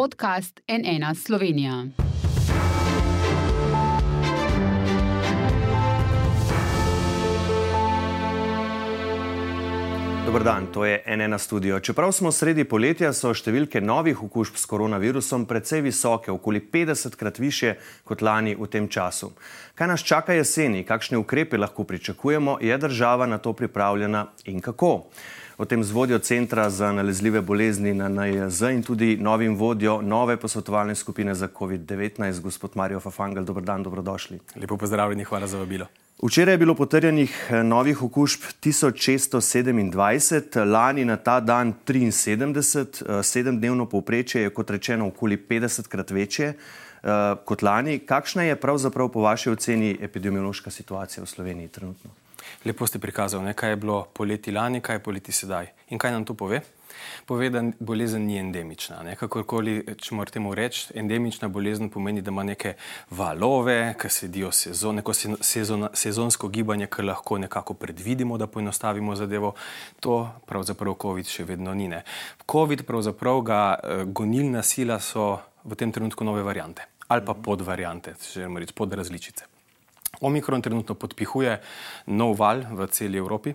podcast NN Slovenija. Dobar dan, to je NN studio. Čeprav smo sredi poletja, so številke novih okužb s koronavirusom precej visoke, okoli 50 krat više kot lani v tem času. Kaj nas čaka jeseni, kakšne ukrepe lahko pričakujemo, je država na to pripravljena in kako? O tem z vodjo Centra za nalezljive bolezni na NJZ in tudi novim vodjo nove posvetovalne skupine za COVID-19, gospod Marijo Fafangel. Dobar dan, dobrodošli. Lepo pozdravljeni, hvala za vabilo. Včeraj je bilo potrjenih eh, novih okužb 1627, lani na ta dan 73, eh, sedemdnevno povprečje je kot rečeno okoli 50 krat večje eh, kot lani. Kakšna je pravzaprav po vaši oceni epidemiološka situacija v Sloveniji trenutno? Lepo ste prikazali, kaj je bilo poleti lani, kaj je poleti sedaj. In kaj nam to pove? Pove, da bolezen ni endemična. Ne? Kakorkoli, če morate temu reči, endemična bolezen pomeni, da ima neke valove, ki sledijo sezon, neko sezon, sezonsko gibanje, ki lahko nekako predvidimo, da poenostavimo zadevo. To pravzaprav COVID še vedno ni. Ne? COVID, pravzaprav ga eh, gonilna sila so v tem trenutku nove variante ali pa podvariante, če želimo reči pod različice. Omikron trenutno podpihuje nov val v celi Evropi,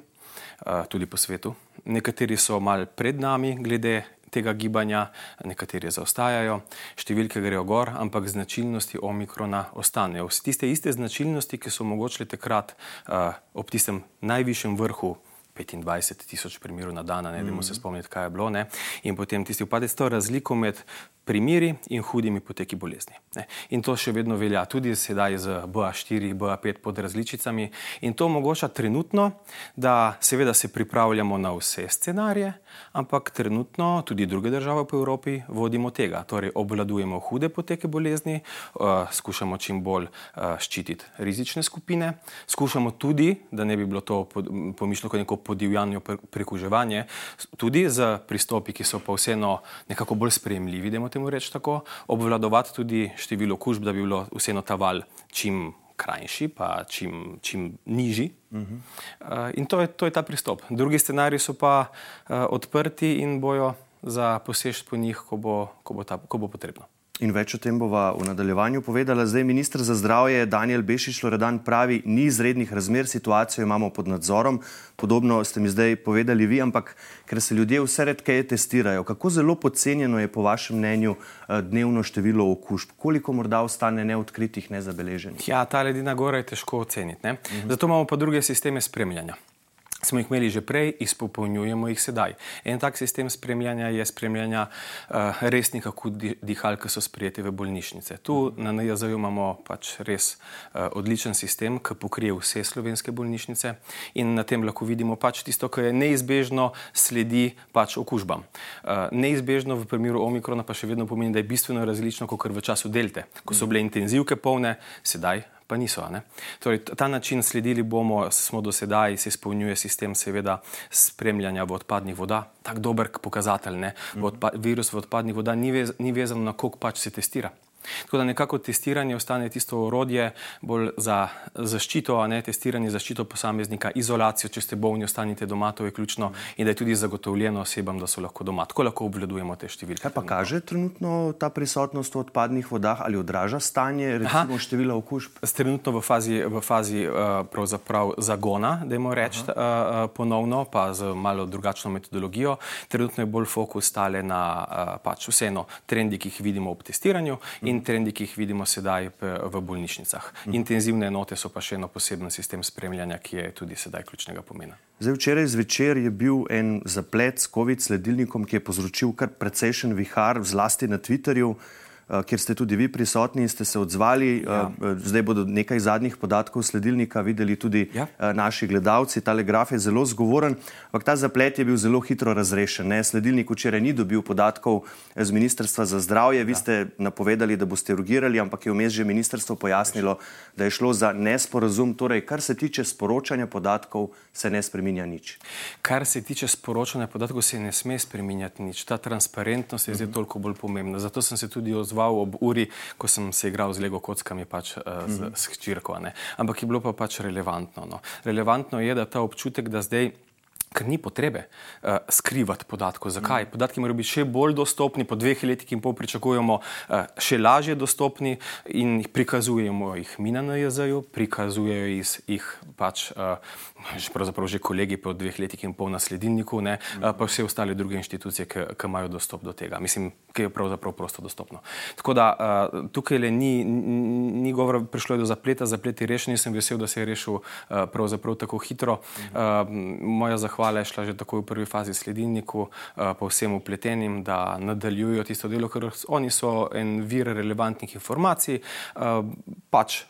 tudi po svetu. Nekateri so mal pred nami glede tega gibanja, nekateri zaostajajo, številke grejo gor, ampak značilnosti omikrona ostanejo. Tiste iste značilnosti, ki so omogočile takrat ob tistem najvišjem vrhu 25 tisoč primerov na dan, ne vemo se mm. spomniti, kaj je bilo. Ne? In potem tisti upadec, to razliko med primeri in hudimi poteki bolezni. Ne? In to še vedno velja tudi sedaj z BA4, BA5 pod različicami. In to omogoča trenutno, da seveda se pripravljamo na vse scenarije, ampak trenutno tudi druge države po Evropi vodimo tega. Torej, obvladujemo hude poteke bolezni, uh, skušamo čim bolj uh, ščititi rizične skupine, skušamo tudi, da ne bi bilo to pomišljeno kot neko podivjanje, prekuževanje, tudi z pristopi, ki so pa vseeno nekako bolj sprejemljivi, temu reči tako, obvladovati tudi število okužb, da bi bilo vseeno ta val čim krajši, pa čim, čim nižji. Uh -huh. uh, in to je, to je ta pristop. Drugi scenariji so pa uh, odprti in bojo za posež po njih, ko bo, ko bo, ta, ko bo potrebno. In več o tem bova v nadaljevanju povedala. Zdaj ministr za zdravje Daniel Bešič Loredan pravi, ni izrednih razmer, situacijo imamo pod nadzorom. Podobno ste mi zdaj povedali vi, ampak ker se ljudje vse redkeje testirajo, kako zelo podcenjeno je po vašem mnenju eh, dnevno število okužb? Koliko morda ostane neodkritih, nezabeleženih? Ja, ta ledina gora je težko oceniti. Uh mhm. Zato imamo pa druge sisteme spremljanja smo jih imeli že prej, izpopolnjujemo jih sedaj. En tak sistem spremljanja je spremljanja uh, resnih akutnih dihal, ki so sprijeti v bolnišnice. Tu na NJZ imamo pač res uh, odličen sistem, ki pokrije vse slovenske bolnišnice in na tem lahko vidimo pač tisto, kar je neizbežno sledi pač okužbam. Uh, neizbežno v primeru omikrona pa še vedno pomeni, da je bistveno različno kot v času delte, ko so bile intenzivke polne, sedaj pa niso. Torej, ta način sledili bomo, smo do sedaj, se izpolnjuje sistem seveda spremljanja v odpadnih voda, tako dober pokazatelj. V odpa, virus v odpadnih voda ni, vez, ni vezan na koliko pač se testira. Tako da nekako testiranje ostane tisto orodje bolj za zaščito, a ne testiranje za zaščito posameznika, izolacijo, če ste bolni, ostanite doma, to je ključno in da je tudi zagotovljeno osebam, da so lahko doma. Tako lahko obvladujemo te številke. Kaj pa kaže trenutno ta prisotnost v odpadnih vodah ali odraža stanje, recimo število okužb? Trenutno v fazi, v fazi uh, zagona, da jemo reči uh, ponovno, pa z malo drugačno metodologijo. Trenutno je bolj fokus stale na pač vseeno trendi, ki jih vidimo ob testiranju. In in trendi, ki jih vidimo sedaj v bolnišnicah. Intenzivne enote so pa še eno posebno sistem spremljanja, ki je tudi sedaj ključnega pomena. Zdaj, včeraj zvečer je bil en zaplet s COVID sledilnikom, ki je povzročil kar precejšen vihar, zlasti na Twitterju. Eh, kjer ste tudi vi prisotni in ste se odzvali. Ja. Eh, zdaj bodo nekaj zadnjih podatkov sledilnika videli tudi ja. Eh, naši gledalci. Ta graf je zelo zgovoren, ampak ta zaplet je bil zelo hitro razrešen. Ne? Sledilnik včeraj ni dobil podatkov z Ministrstva za zdravje. Vi ja. ste napovedali, da boste urgirali, ampak je vmes že ministrstvo pojasnilo, da je šlo za nesporazum. Torej, kar se tiče sporočanja podatkov, se ne spreminja nič. Kar se tiče sporočanja podatkov, se ne sme spreminjati nič. Ta transparentnost je zdaj uh mhm. -huh. toliko bolj pomembna. Zato sem se tudi odzval odzval ob uri, ko sem se igral z Lego kockami, pač uh, z, s hčirko. Ampak je bilo pa pač relevantno. No. Relevantno je, da ta občutek, da zdaj ker ni potrebe uh, skrivati podatkov. Zakaj? Mm. Podatki morajo biti še bolj dostopni, po dveh letih in pol pričakujemo uh, še lažje dostopni in prikazujemo jih mi na NJZ-ju, prikazujejo jih pač uh, že kolegi po dveh letih in pol na sledilniku, ne, mm. uh, pa vse ostale druge inštitucije, ki imajo dostop do tega. Mislim, ki je pravzaprav prosto dostopno. Tako da uh, tukaj le ni, ni govora, prišlo je do zapleta, zaplet je rešen, nisem vesel, da se je rešil uh, pravzaprav tako hitro. Uh, moja zahvala hvala je šla že takoj v prvi fazi sledilniku, uh, pa vsem upletenim, da nadaljujo tisto delo, ker oni so en vir relevantnih informacij. Uh, pač,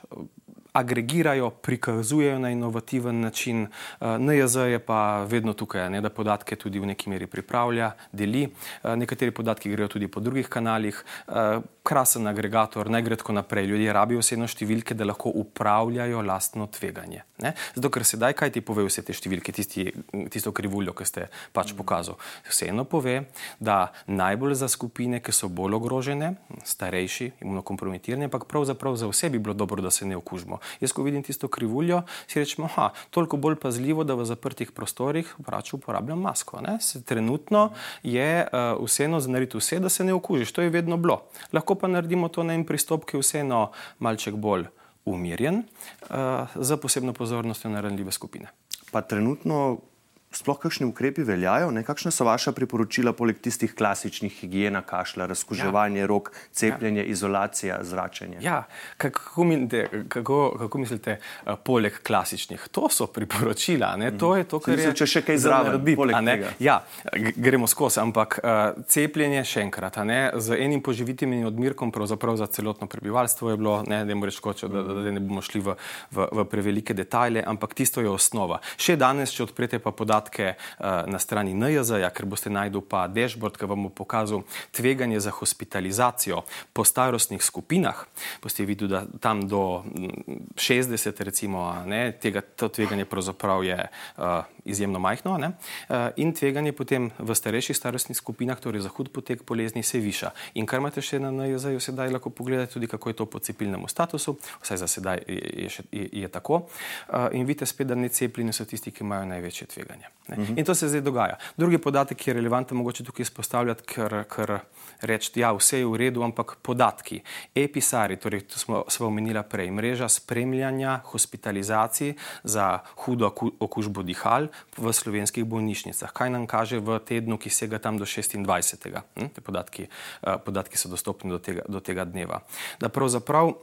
agregirajo, prikazujejo na inovativen način. Eh, NJZ je pa vedno tukaj, ne, da podatke tudi v neki meri pripravlja, deli. Eh, nekateri podatki grejo tudi po drugih kanalih. Eh, krasen agregator, ne gre tako naprej. Ljudje rabijo vseeno številke, da lahko upravljajo lastno tveganje. Ne? Zato, ker sedaj kaj ti pove vse te številke, tisti, tisto krivuljo, ki ste pač pokazali. Vseeno pove, da najbolj za skupine, ki so bolj ogrožene, starejši, imunokompromitirani, ampak pravzaprav za vse bi bilo dobro, da se ne okužimo. Jaz, ko vidim tisto krivuljo, si rečem, da je toliko bolj pazljivo, da v zaprtih prostorih uporabljam masko. Trenutno je uh, vseeno narediti vse, da se ne okužiš. To je vedno bilo. Lahko pa naredimo to na en pristop, ki je vseeno malček bolj umirjen, uh, za posebno pozornostjo na ranljive skupine. Pa trenutno sploh kakšni ukrepi veljajo? Ne? Kakšna so vaša priporočila, poleg tistih klasičnih higiena, kašla, razkuževanje ja. rok, cepljenje, ja. izolacija, zračenje? Ja, kako, mislite, kako, kako mislite, uh, poleg klasičnih? To so priporočila. Mm. To je to, kar je. Če še kaj zraven, ja, gremo skozi, ampak uh, cepljenje še enkrat, z enim poživitim in odmirkom, za celotno prebivalstvo je bilo, ne, da, škočo, da, da, da ne bomo šli v, v, v prevelike detajle, ampak tisto je osnova. Še danes, če odprete pa podatke, podatke uh, na strani NJZ-ja, ker boste najdel pa dashboard, ki vam bo pokazal tveganje za hospitalizacijo po starostnih skupinah. Boste videli, da tam do 60, mm, recimo, ne, tega, to tveganje pravzaprav je uh, izjemno majhno ne, uh, in tveganje potem v starejših starostnih skupinah, torej za hud potek bolezni, se viša. In kar imate še na NJZ-ju, sedaj lahko pogledate tudi, kako je to po cepilnem statusu, vsaj za sedaj je, je, je, je tako. Uh, in vidite spet, da necepljeni so tisti, ki imajo največje tveganje. Uh mhm. In to se zdaj dogaja. Drugi podatek, ki je relevanten, mogoče tukaj izpostavljati, ker, ker reči, da ja, vse je v redu, ampak podatki. EPISARI, torej to smo, smo omenili prej, mreža spremljanja hospitalizacij za hudo okužbo dihal v slovenskih bolnišnicah. Kaj nam kaže v tednu, ki sega tam do 26. Hm? Te podatki, uh, podatki so dostopni do tega, do tega dneva. Da pravzaprav uh,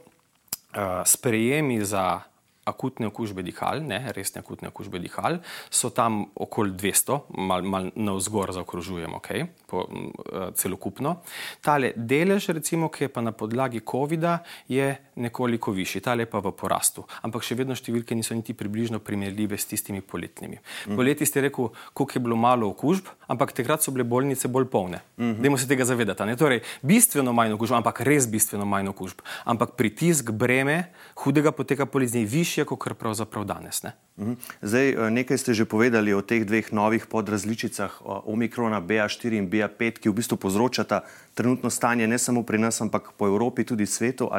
sprejemi za akutne okužbe dihal, ne, resne akutne okužbe dihal, so tam okoli 200, malo mal na vzgor zaokrožujemo, okay, po, uh, celokupno. Tale delež, recimo, ki je pa na podlagi COVID-a, je nekoliko višji, tale pa v porastu. Ampak še vedno številke niso niti približno primerljive s tistimi poletnimi. Mm. Poleti ste rekel, koliko je bilo malo okužb, ampak takrat so bile bolnice bolj polne. Mm -hmm. Dajmo se tega zavedati. Ne? Torej, bistveno manj okužb, ampak res bistveno manj okužb. Ampak pritisk breme hudega poteka bolezni višji višje, kot pravzaprav danes. Ne? Mhm. Zdaj, eh, nekaj ste že povedali o teh dveh novih podrazličicah, Omikrona BA4 in BA5, ki v bistvu povzročata trenutno stanje ne samo pri nas, ampak po Evropi, tudi svetu.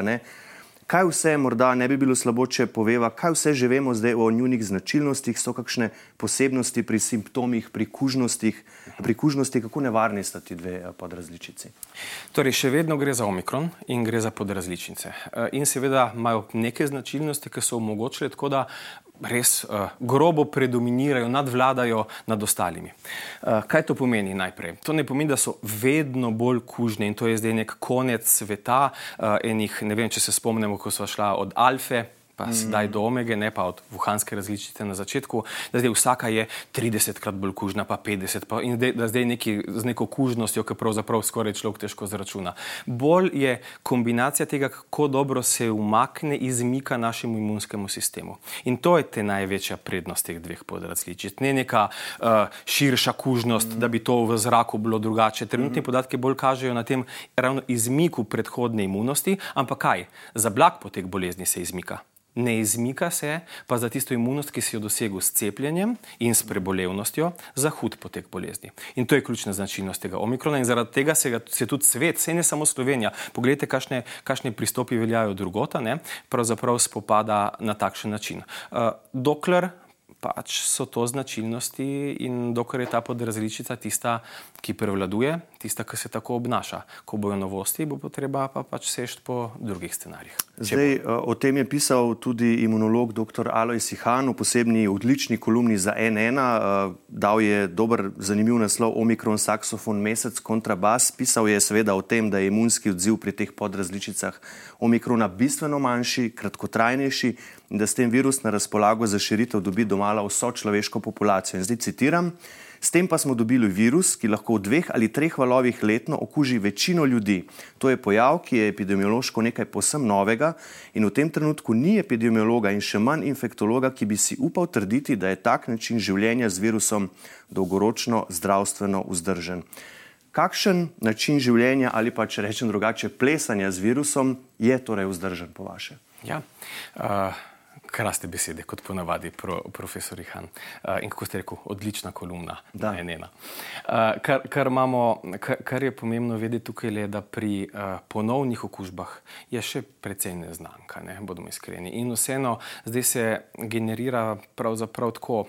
Kaj vse morda ne bi bilo slabo, če poveva, kaj vse že vemo zdaj o njunih značilnostih, so kakšne posebnosti pri simptomih, pri kužnostih, pri kužnosti, kako nevarni sta ti dve eh, podrazličici? Torej, še vedno gre za omikron in gre za podrazličnice. Eh, in seveda imajo neke značilnosti, ki so omogočile tako, da res uh, grobo predominirajo, nadvladajo nad ostalimi. Uh, kaj to pomeni najprej? To ne pomeni, da so vedno bolj kužne in to je zdaj nek konec sveta. Uh, enih, ne vem, če se spomnimo, ko smo šli od Alfe pa mm. sedaj do omege, ne pa od vuhanske različice na začetku, da zdaj vsaka je 30 krat bolj kužna, pa 50, pa in da zdaj neki, z neko kužnostjo, ki pravzaprav skoraj človek težko zračuna. Bolj je kombinacija tega, kako dobro se umakne, izmika našemu imunskemu sistemu. In to je te največja prednost teh dveh podrazličic. Ne neka uh, širša kužnost, mm. da bi to v zraku bilo drugače. Trenutni mm. podatki bolj kažejo na tem ravno izmiku predhodne imunosti, ampak kaj? Za blag potek bolezni se izmika ne izmika se pa za tisto imunost, ki si jo dosegel s cepljenjem in s prebolevnostjo za hud potek bolezni. In to je ključna značilnost tega omikrona in zaradi tega se, ga, se tudi svet, se ne samo Slovenija, pogledajte, kakšne, kakšne pristopi veljajo drugota, ne, pravzaprav spopada na takšen način. Uh, dokler pač so to značilnosti in dokler je ta podrazličica tista, ki prevladuje, tista, ki se tako obnaša. Ko bojo novosti, bo potreba pa pač sešti po drugih scenarijih. Zdaj, eh, o tem je pisal tudi imunolog dr. Alois Ihan v posebni odlični kolumni za N1. Eh, dal je dober, zanimiv naslov Omikron, saksofon, mesec, kontrabas. Pisal je seveda o tem, da je imunski odziv pri teh podrazličicah Omikrona bistveno manjši, kratkotrajnejši in da s tem virus na razpolago za širitev dobi domala vso človeško populacijo. In zdaj citiram. S tem pa smo dobili virus, ki lahko v dveh ali treh valovih letno okuži večino ljudi. To je pojav, ki je epidemiološko nekaj posem novega in v tem trenutku ni epidemiologa in še manj infektologa, ki bi si upal trditi, da je tak način življenja z virusom dolgoročno zdravstveno vzdržen. Kakšen način življenja ali pa če rečem drugače, plesanja z virusom je torej vzdržen po vaše? Ja. Uh... Krasne besede, kot ponavadi, pro, profesor Han. Uh, in kako ste rekel, odlična kolumna, da je ena. Uh, kar, kar, kar, kar je pomembno vedeti tukaj, je, da pri uh, ponovnih okužbah je še precej neznanka, ne, bodo iskreni. In vseeno, zdaj se generira pravzaprav tako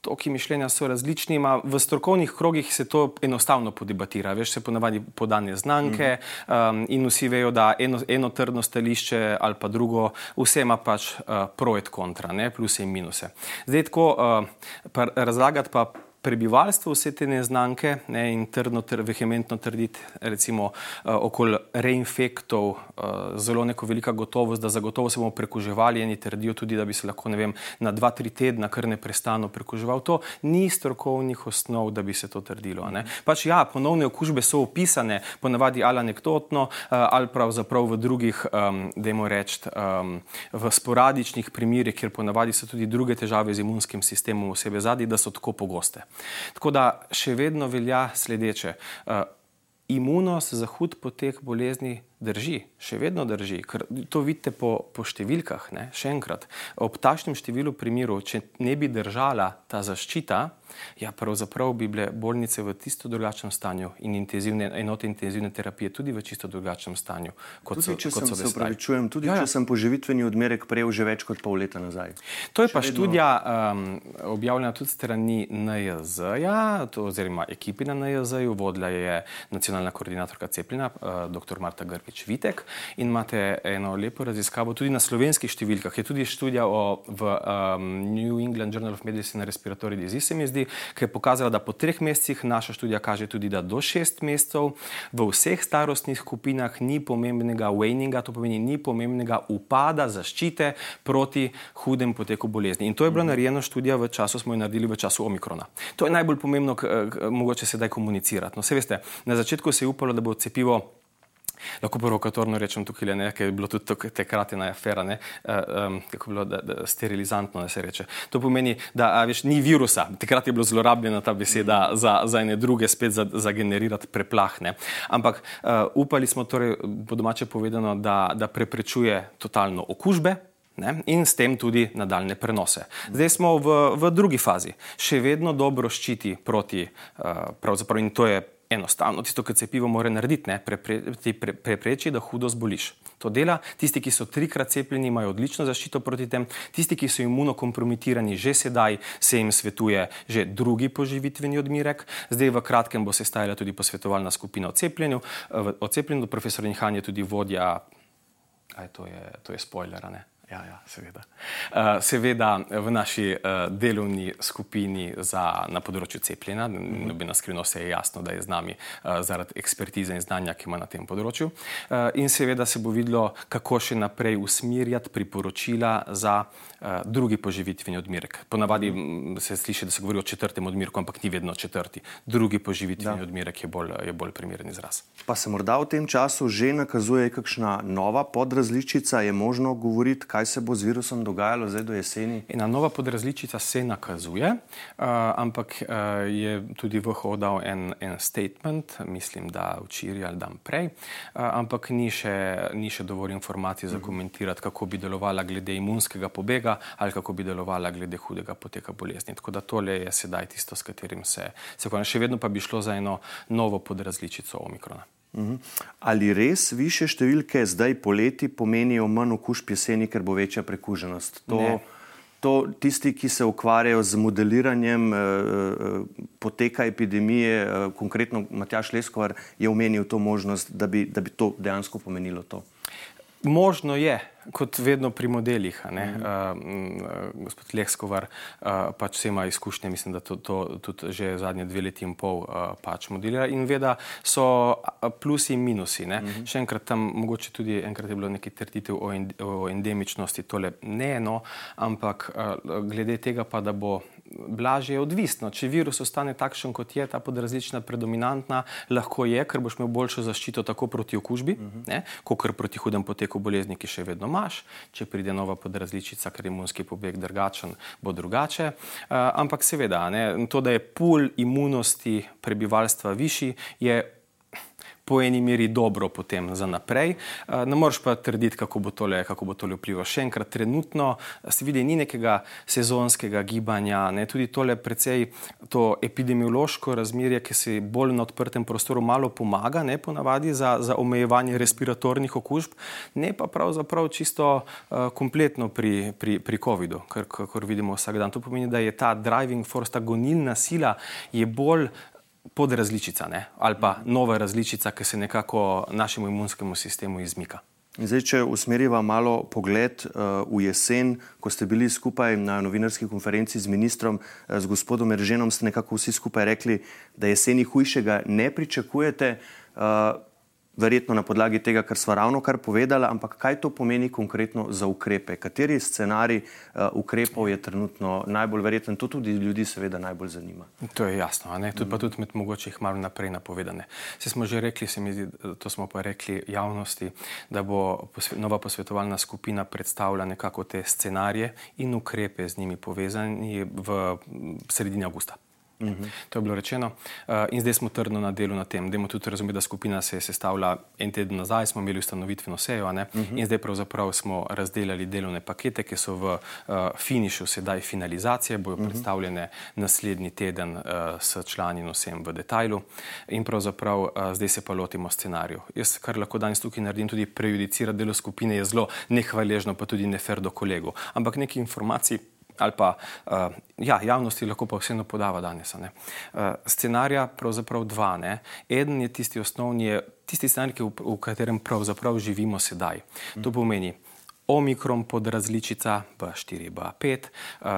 toki mišljenja so različni, ima v strokovnih krogih se to enostavno podebatira. Veš, se ponavadi podane znanke mm. um, in vsi vejo, da eno, eno trdno stališče ali pa drugo, vse ima pač uh, pro et kontra, ne, pluse in minuse. Zdaj tako uh, pa razlagati pa prebivalstvo vse te neznanke ne, in trdno, ter, vehementno trditi, recimo uh, okoli reinfektov, uh, zelo neko velika gotovost, da zagotovo se bomo prekuževali. Eni trdijo tudi, da bi se lahko vem, na dva, tri tedna kar ne prestano prekuževal. To ni strokovnih osnov, da bi se to trdilo. Pač, ja, ponovne okužbe so opisane, ponavadi ali anekdotno, uh, ali pravzaprav v drugih, um, da jim rečem, um, v sporadičnih primerih, kjer ponavadi so tudi druge težave z imunskim sistemom, osebe zadnji, da so tako pogoste. Tako da še vedno velja sledeče. Uh, imunost za hud potek bolezni drži, še vedno drži. Ker to vidite po, po številkah. Ne? Še enkrat, ob tašnem številu primerov, če ne bi držala ta zaščita, ja, pravzaprav bi bile bolnice v čisto drugačnem stanju in intenzivne, enote intenzivne terapije tudi v čisto drugačnem stanju. Kot tudi, so, če kot sem, se upravičujem, tudi ja, ja. če sem poživitveni odmerek prejel že več kot pol leta nazaj. To je še pa vedno... študija um, objavljena tudi strani NJZ-ja, oziroma ekipi na NJZ-ju, vodila je nacionalna koordinatorka cepljenja, uh, dr. Marta Grbič Vitek in imate eno lepo raziskavo tudi na slovenskih številkah. Je tudi študija o, v um, New England Journal of Medicine Respiratory Disease, se mi zdi, ki je pokazala, da po treh mesecih naša študija kaže tudi, da do šest mesecev v vseh starostnih skupinah ni pomembnega waninga, to pomeni ni pomembnega upada zaščite proti hudem poteku bolezni. In to je bila mhm. narejena študija v času, smo jo naredili v času omikrona. To je najbolj pomembno, mogoče sedaj komunicirati. No, veste, na začetku se je upalo, da bo cepivo Lahko provokatorno rečem tukaj, ne, ker je bilo tudi takrat ena afera, ne, um, kako je bilo da, da, sterilizantno, da se reče. To pomeni, da a, veš, ni virusa. Takrat je bila zlorabljena ta beseda za, za ene druge, spet za, za generirati preplahne. Ampak uh, upali smo, torej, po domače povedano, da, da preprečuje totalno okužbe. Ne? In s tem tudi nadaljne prenose. Zdaj smo v, v drugi fazi, še vedno dobro ščiti proti, uh, in to je enostavno. Tisto, kar cepivo mora narediti, je prepreči, pre, pre, da hudo zboliš. To dela. Tisti, ki so trikrat cepljeni, imajo odlično zaščito proti tem. Tisti, ki so imunokompromitirani, že sedaj se jim svetuje že drugi poživitveni odmirek. Zdaj v kratkem bo se stajala tudi posvetovalna skupina o cepljenju. O cepljenju profesor Inhan je tudi vodja. Aj, to je, to je spoiler, ne? Ja, ja, seveda. Uh, seveda v naši uh, delovni skupini za, na področju cepljenja, mhm. nobena skrivnost je jasno, da je z nami uh, zaradi ekspertize in znanja, ki ima na tem področju. In seveda se bo videlo, kako še naprej usmerjati priporočila za drugi poživitveni odmerek. Ponavadi se sliši, da se govori o četrtem odmerku, ampak ni vedno četrti. Drugi poživitveni da. odmerek je bolj, je bolj primeren izraz. Pa se morda v tem času že nakazuje kakšna nova podrazličica, je možno govoriti, kaj se bo z virusom dogajalo zdaj do jeseni? Ena nova podrazličica se nakazuje, uh, ampak uh, je tudi VHO dal en, en statement, mislim, da včeraj ali dan prej, uh, ampak ni še, ni še dovolj informacij za mhm. komentirati, kako bi delovala glede imunskega pobega ali kako bi delovala glede hudega poteka bolezni. Tako da tole je sedaj tisto, s katerim se, se konja. Še vedno pa bi šlo za eno novo podrazličico omikrona. Mhm. Ali res više številke zdaj poleti pomenijo manj okužb jeseni, ker bo večja prekuženost? To... Ne. to tisti, ki se ukvarjajo z modeliranjem eh, eh, poteka epidemije, eh, konkretno Matjaš Leskovar je omenil to možnost, da bi, da bi to dejansko pomenilo to. Možno je, kot vedno pri modelih. Mm -hmm. uh, gospod Lehskovar uh, pač vse ima izkušnje, mislim, da to, to tudi že zadnje dve leti in pol uh, pač modelira in ve, da so plusi in minusi. Mm -hmm. Še enkrat tam, mogoče tudi enkrat je bilo nekaj trditev o, o endemičnosti, tole ne eno, ampak uh, glede tega pa, da bo blažje je odvisno. Če virus ostane takšen, kot je, ta podrazlična predominantna, lahko je, ker boš imel boljšo zaščito tako proti okužbi, uh. -huh. kot proti hudem poteku bolezni, ki še vedno imaš. Če pride nova podrazličica, ker je imunski pobeg drugačen, bo drugače. Uh, ampak seveda, ne, to, da je pul imunosti prebivalstva višji, je po eni meri dobro potem za naprej. Eh, ne moreš pa trditi, kako bo tole, kako bo tole vplivalo. Še enkrat, trenutno se vidi, ni nekega sezonskega gibanja, ne? tudi tole precej to epidemiološko razmerje, ki se bolj na odprtem prostoru malo pomaga, ne ponavadi za, za omejevanje respiratornih okužb, ne pa pravzaprav čisto uh, kompletno pri, pri, pri COVID-u, kar, kar vidimo vsak dan. To pomeni, da je ta driving force, ta gonilna sila je bolj podrazličica ne? ali pa nova različica, ki se nekako našemu imunskemu sistemu izmika. Zdaj, če usmeriva malo pogled uh, v jesen, ko ste bili skupaj na novinarski konferenci z ministrom, uh, z gospodom Erženom, ste nekako vsi skupaj rekli, da jeseni hujšega ne pričakujete. Uh, verjetno na podlagi tega, kar smo ravno kar povedali, ampak kaj to pomeni konkretno za ukrepe? Kateri scenarij uh, ukrepov je trenutno najbolj verjeten? To tudi ljudi seveda najbolj zanima. To je jasno, tudi, pa tudi med mogoče jih malo naprej napovedane. Se smo že rekli, se mi zdi, to smo pa rekli javnosti, da bo posve, nova posvetovalna skupina predstavila nekako te scenarije in ukrepe z njimi povezani v sredini avgusta. Uh -huh. To je bilo rečeno. Uh, in zdaj smo trdno na delu na tem. Demo tudi razumeti, da skupina se je sestavila en teden nazaj, smo imeli ustanovitveno sejo uh -huh. in zdaj pravzaprav smo razdelili delovne pakete, ki so v uh, finišu sedaj finalizacije, bojo uh -huh. predstavljene naslednji teden uh, s člani in vsem v detajlu. In pravzaprav uh, zdaj se pa lotimo scenariju. Jaz, kar lahko danes tukaj naredim, tudi prejudicira delo skupine, je zelo nehvaležno, pa tudi nefer do kolegov. Ampak nekaj informacij ali pa uh, ja, javnosti lahko pa vseeno podava danes. Uh, scenarija pravzaprav dva. Ne? Eden je tisti osnovni, je tisti scenarij, v, v katerem pravzaprav živimo sedaj. To pomeni. Omikron pod različica B4, B5,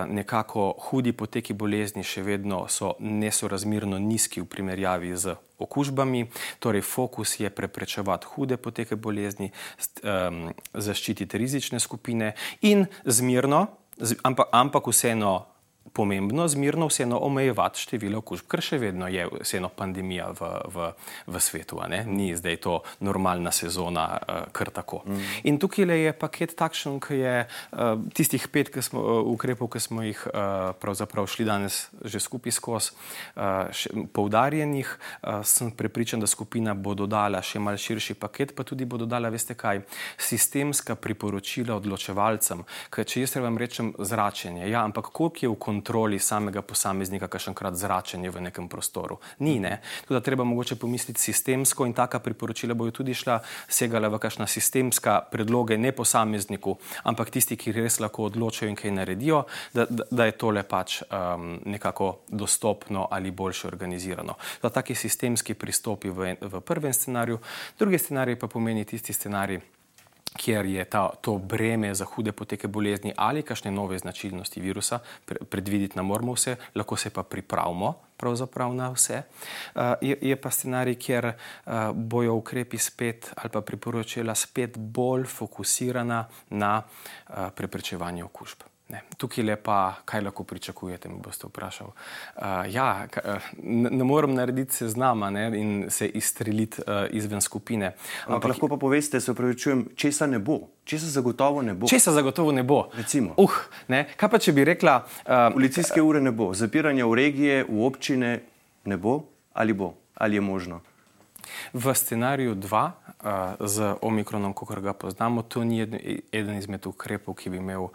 nekako hudi poteki bolezni še vedno so nesorazmerno nizki v primerjavi z okužbami, torej fokus je preprečevati hude poteke bolezni, zaščititi rizične skupine in zmirno, ampak, ampak vseeno pomembno zmirno vseeno omejevati število okužb, ker še vedno je vseeno pandemija v, v, v svetu. Ni zdaj to normalna sezona, uh, kar tako. Mm. In tukaj je paket takšen, ki je uh, tistih pet ki smo, uh, ukrepov, ki smo jih uh, pravzaprav šli danes že skupaj skozi, uh, poudarjenih. Uh, sem prepričan, da skupina bo dodala še mal širši paket, pa tudi bo dodala, veste kaj, sistemska priporočila odločevalcem. Ker če jaz vam rečem zračenje, ja, ampak koliko je v kontroli, kontroli samega posameznika, kakšenkrat zračenje v nekem prostoru. Ni, ne. Tako da treba mogoče pomisliti sistemsko in taka priporočila bojo tudi šla segala v kakšna sistemska predloge, ne posamezniku, ampak tisti, ki res lahko odločajo in kaj naredijo, da, da, da je tole pač um, nekako dostopno ali boljše organizirano. Da taki sistemski pristopi v, v prvem scenariju, drugi scenarij pa pomeni tisti scenarij, kjer je ta, to breme za hude poteke bolezni ali kakšne nove značilnosti virusa, pre, predvideti ne moramo vse, lahko se pa pripravimo pravzaprav na vse. Uh, je, je pa scenarij, kjer uh, bojo ukrepi spet ali pa priporočila spet bolj fokusirana na uh, preprečevanje okužb. Ne. Tukaj je pa, kaj lahko pričakujete, mi boste vprašali. Uh, ja, ne, ne morem narediti seznama ne, in se izstreliti uh, izven skupine. Ampak lahko pa poveste, se upravičujem, česa ne bo. Česa zagotovo ne bo. Česa zagotovo ne bo. Recimo. Uh, ne. Kaj pa če bi rekla? Uh, Policijske ure ne bo, zapiranja v regije, v občine ne bo ali bo, ali je možno. V scenariju 2 z omikronom, kot ga poznamo, to ni eden izmed ukrepov, ki bi imel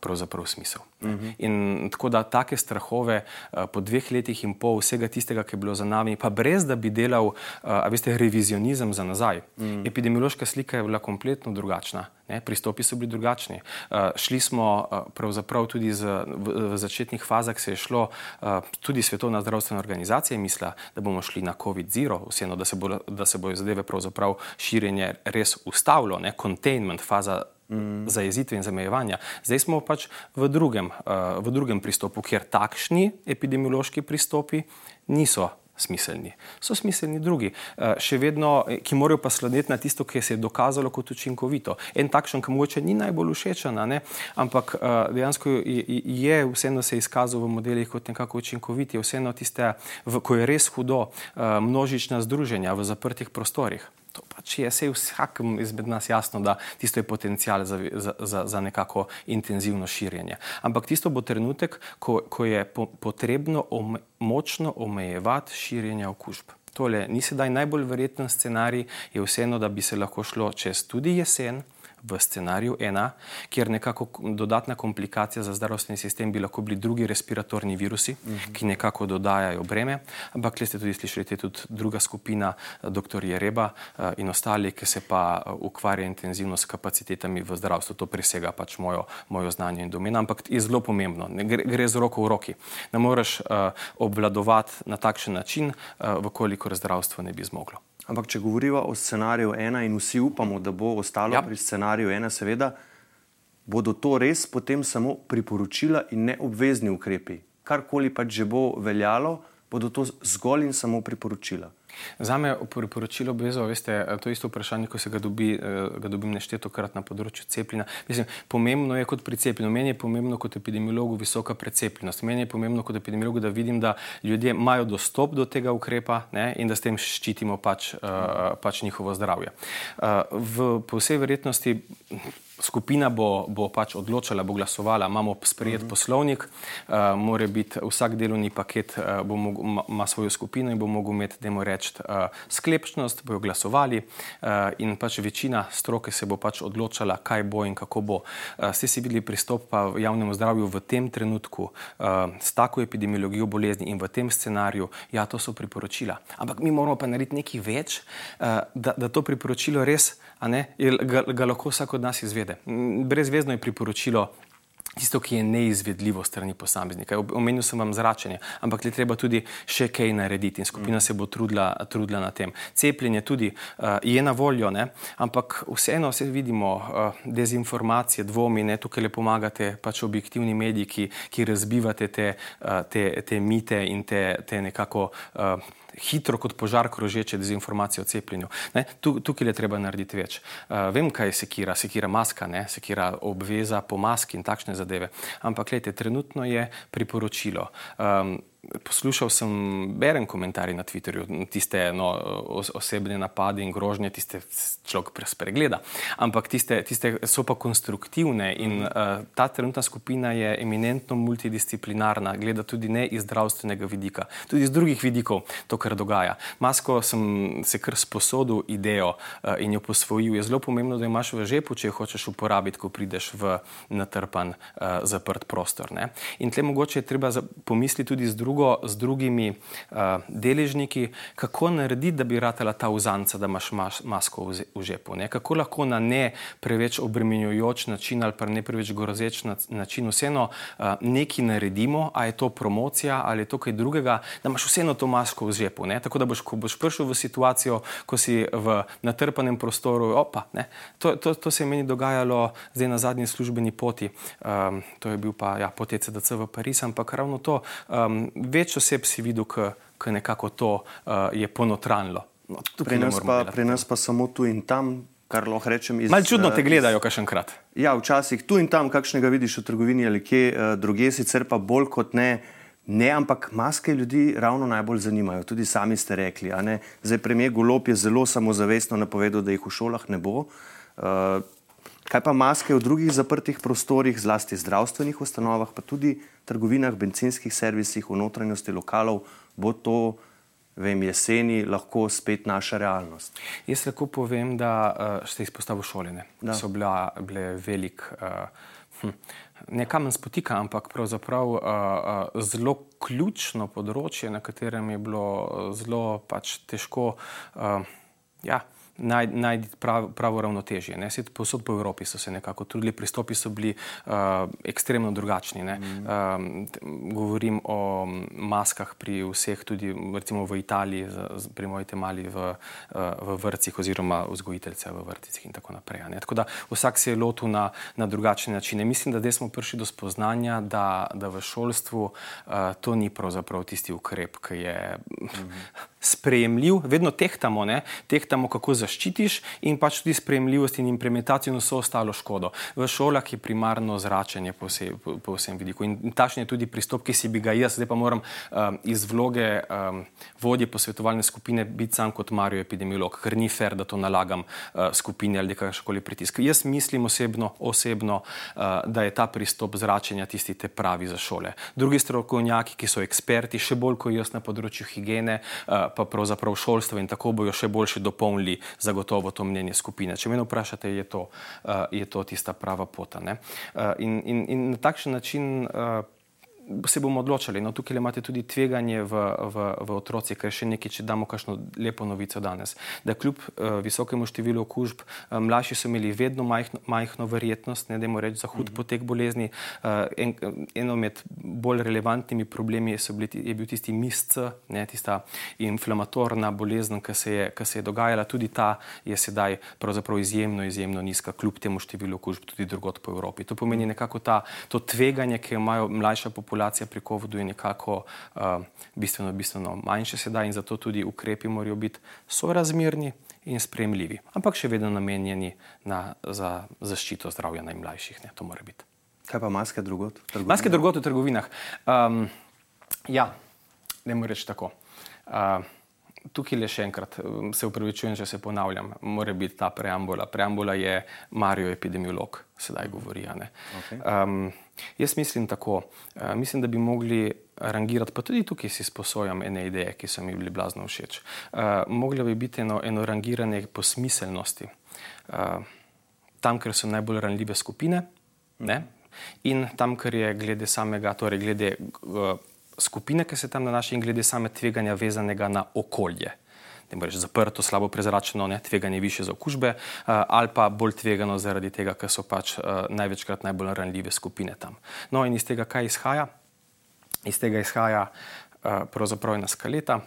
pravzaprav smisel. Uh mhm. -huh. In tako da take strahove po dveh letih in pol vsega tistega, ki je bilo za nami, pa brez da bi delal, a veste, revizionizem za nazaj. Uh mhm. -huh. Epidemiološka slika je bila kompletno drugačna. Ne, pristopi so bili drugačni. Uh, šli smo uh, pravzaprav tudi z, v, v začetnih fazah, se je šlo uh, tudi Svetovna zdravstvena organizacija, misla, da bomo šli na COVID-0, vseeno, da se, bo, da se bojo zadeve pravzaprav širjenje res ustavilo, ne, containment faza. Mm. Zajezitve in zamejevanja. Zdaj smo pač v drugem, uh, v drugem pristopu, kjer takšni epidemiološki pristopi niso smiselni. So smiselni drugi, eh, še vedno, eh, ki morajo pa slediti na tisto, ki se je dokazalo kot učinkovito. En takšen, ki mogoče ni najbolj všečen, ampak eh, dejansko je vseeno se izkazal v modelih kot nekako učinkovit, je vseeno tiste, ko je res hudo, množična združenja v zaprtih prostorih. To pač je vse vsakem izmed nas jasno, da tisto je potencial za, za, za nekako intenzivno širjenje. Ampak tisto bo trenutek, ko, ko je po, potrebno ome, močno omejevati širjenje okužb. Tole ni sedaj najbolj verjeten scenarij, je vseeno, da bi se lahko šlo čez tudi jesen, v scenariju ena, kjer nekako dodatna komplikacija za zdravstveni sistem bi lahko bili drugi respiratorni virusi, uh -huh. ki nekako dodajajo breme. Ampak, kle ste tudi slišali, je tudi druga skupina, dr. Jereba eh, in ostali, ki se pa eh, ukvarja intenzivno s kapacitetami v zdravstvu. To presega pač mojo, mojo znanje in domena, ampak je zelo pomembno. Gre, gre z roko v roki. Ne moreš uh, obvladovati na takšen način, uh, vkolikor zdravstvo ne bi zmoglo. Ampak, če govorimo o scenariju ena in vsi upamo, da bo ostalo ja. pri scenariju ena, seveda, bodo to res potem samo priporočila in ne obvezni ukrepi. Karkoli pač že bo veljalo, bodo to zgolj in samo priporočila. Za me priporočilo obvezno, veste, to je isto vprašanje, ko se ga, dobi, eh, ga dobim nešteto krat na področju cepljenja. Mislim, pomembno je kot pri cepljenju, meni je pomembno kot epidemiologu visoka precepljenost, meni je pomembno kot epidemiologu, da vidim, da ljudje imajo dostop do tega ukrepa ne, in da s tem ščitimo pač, uh, pač njihovo zdravje. V, po vsej verjetnosti skupina bo, bo pač odločala, bo glasovala, imamo sprejet uh mhm. -huh. poslovnik, uh, mora biti vsak delovni paket, uh, ima svojo skupino in bo mogel imeti, da mu reči, uh, sklepčnost, bojo glasovali uh, in pač večina stroke se bo pač odločala, kaj bo in kako bo. Uh, ste si videli pristop pa v javnem zdravju v tem trenutku uh, s tako epidemiologijo bolezni in v tem scenariju, ja, to so priporočila. Ampak mi moramo pa narediti nekaj več, uh, da, da to priporočilo res, a ne, ga, ga lahko vsak od nas izvede Mm, brezvezno je priporočilo tisto, ki je neizvedljivo strani posameznika. Omenil sem vam zračenje, ampak je treba tudi še kaj narediti in skupina se bo trudila, trudila na tem. Cepljenje tudi uh, je na voljo, ne? ampak vseeno se vidimo uh, dezinformacije, dvomi, ne tukaj le pomagate pač objektivni mediji, ki, ki razbivate te, uh, te, te mite in te, te nekako. Uh, hitro kot požar krožeče dezinformacije o cepljenju. Ne, tukaj je treba narediti več. Uh, vem, kaj je sekira, sekira maska, ne, sekira obveza po maski in takšne zadeve. Ampak, gledajte, trenutno je priporočilo. Um, poslušal sem, berem komentarje na Twitterju, tiste no, osebne napade in grožnje, tiste človek pregleda. Ampak tiste, tiste so pa konstruktivne in uh, ta trenutna skupina je eminentno multidisciplinarna, gleda tudi ne iz zdravstvenega vidika, tudi iz drugih vidikov to, kar dogaja. Masko sem se kar sposodil idejo uh, in jo posvojil. Je zelo pomembno, da imaš v žepu, če jo hočeš uporabiti, ko prideš v natrpan, uh, zaprt prostor. Ne? In tle mogoče je treba pomisliti tudi z drugim drugo, z drugimi uh, deležniki, kako narediti, da bi ratela ta vzanca, da imaš mas, masko v, v žepu. Ne? Kako lahko na ne preveč obremenjujoč način ali pa ne preveč grozeč način vseeno uh, nekaj naredimo, a je to promocija ali je to kaj drugega, da imaš vseeno to masko v žepu. Ne? Tako da boš, ko boš prišel v situacijo, ko si v natrpanem prostoru, opa, to, to, to se je meni dogajalo zdaj na zadnji službeni poti, um, to je bil pa ja, pot ECDC v Pariz, ampak ravno to. Um, več oseb si videl, ki nekako to uh, je ponotranilo. No, pri, nas pa, pri nas pa samo tu in tam, kar lahko rečem. Malo čudno te gledajo, kaj še enkrat. Ja, včasih tu in tam, kakšnega vidiš v trgovini ali kje uh, druge, sicer pa bolj kot ne. Ne, ampak maske ljudi ravno najbolj zanimajo. Tudi sami ste rekli. Zdaj, premijer Golop je zelo samozavestno napovedal, da jih v šolah ne bo. Uh, Kaj pa maske v drugih zaprtih prostorih, zlasti zdravstvenih ustanovah, pa tudi trgovinah, benzinskih servisih, v notranjosti lokalov, bo to vem, jeseni lahko spet naša realnost? Jaz lahko povem, da uh, ste izpostavili šolene. Da so bila, bile velik. Uh, hm, Ne kamen spotika, ampak pravzaprav uh, uh, zelo ključno področje, na katerem je bilo zelo pač težko uh, ja, najti naj prav, pravo ravnotežje. Ne? Svet posod po Evropi so se nekako trudili, pristopi so bili uh, ekstremno drugačni. Mm -hmm. uh, govorim o maskah pri vseh, tudi recimo v Italiji, z, pri mojite mali v, uh, v vrtcih oziroma vzgojiteljce v vrtcih in tako naprej. Ne? Tako da vsak se je lotil na, na drugačne načine. Mislim, da zdaj smo prišli do spoznanja, da, da v šolstvu uh, to ni pravzaprav tisti ukrep, ki je. Mm sprejemljiv, vedno tehtamo, ne? tehtamo, kako zaščitiš, in pač tudi sprejemljivost in implementacijo in vso ostalo škodo. V šolah je primarno zračenje po, vse, po, po vsem vidiku in takšen je tudi pristop, ki si bi ga jaz, zdaj pa moram um, iz vloge um, vodje posvetovalne skupine biti sam kot Marijo epidemiolog, ker ni fair, da to nalagam uh, skupini ali kakrškoli pritisk. Jaz mislim osebno, osebno uh, da je ta pristop zračenja tisti te pravi za šole. Drugi strokovnjaki, ki so eksperti, še bolj kot jaz na področju higiene, uh, pa pravzaprav šolstvo in tako bojo še boljše dopolnili zagotovo to mnenje skupine. Če me vprašate, je to, uh, je to tista prava pota. Uh, in, in, in na takšen način uh, se bomo odločili. No, tukaj imate tudi tveganje v, v, v otroci, ker še nekaj, če damo kakšno lepo novico danes. Da kljub uh, visokemu številu okužb, uh, mlajši so imeli vedno majhno, majhno verjetnost, ne dajmo reči za hud mhm. potek bolezni. Uh, en, eno med bolj relevantnimi problemi bili, je bil tisti misc, ne, tista inflamatorna bolezen, ki se, se je dogajala. Tudi ta je sedaj izjemno, izjemno nizka, kljub temu številu okužb tudi drugot po Evropi. To pomeni nekako ta, to tveganje, ki imajo mlajša populacija populacija pri COVID-u je nekako uh, bistveno, bistveno manjša sedaj in zato tudi ukrepi morajo biti sorazmerni in spremljivi, ampak še vedno namenjeni na, za zaščito zdravja najmlajših. Ne, to mora biti. Kaj pa maske drugot? Maske drugot v trgovinah. Um, ja, ne morem reči tako. Uh, tukaj le še enkrat, se upravičujem, če se ponavljam, mora biti ta preambula. Preambula je Marijo epidemiolog, sedaj govori. Okay. Um, Jaz mislim tako. Uh, mislim, da bi mogli rangirati, pa tudi tukaj si sposojam ene ideje, ki so mi bili blazno všeč. Uh, moglo bi biti eno, eno rangiranje po smiselnosti. Uh, tam, ker so najbolj ranljive skupine, ne? in tam, ker je glede samega, torej glede uh, skupine, ki se tam nanaša, in glede same tveganja, vezanega na okolje ne reči, zaprto, slabo prezračeno, ne, tveganje više za okužbe, uh, ali pa bolj tvegano zaradi tega, ker so pač uh, največkrat najbolj ranljive skupine tam. No, in iz tega, kaj izhaja? Iz tega izhaja uh, pravzaprav ena skaleta.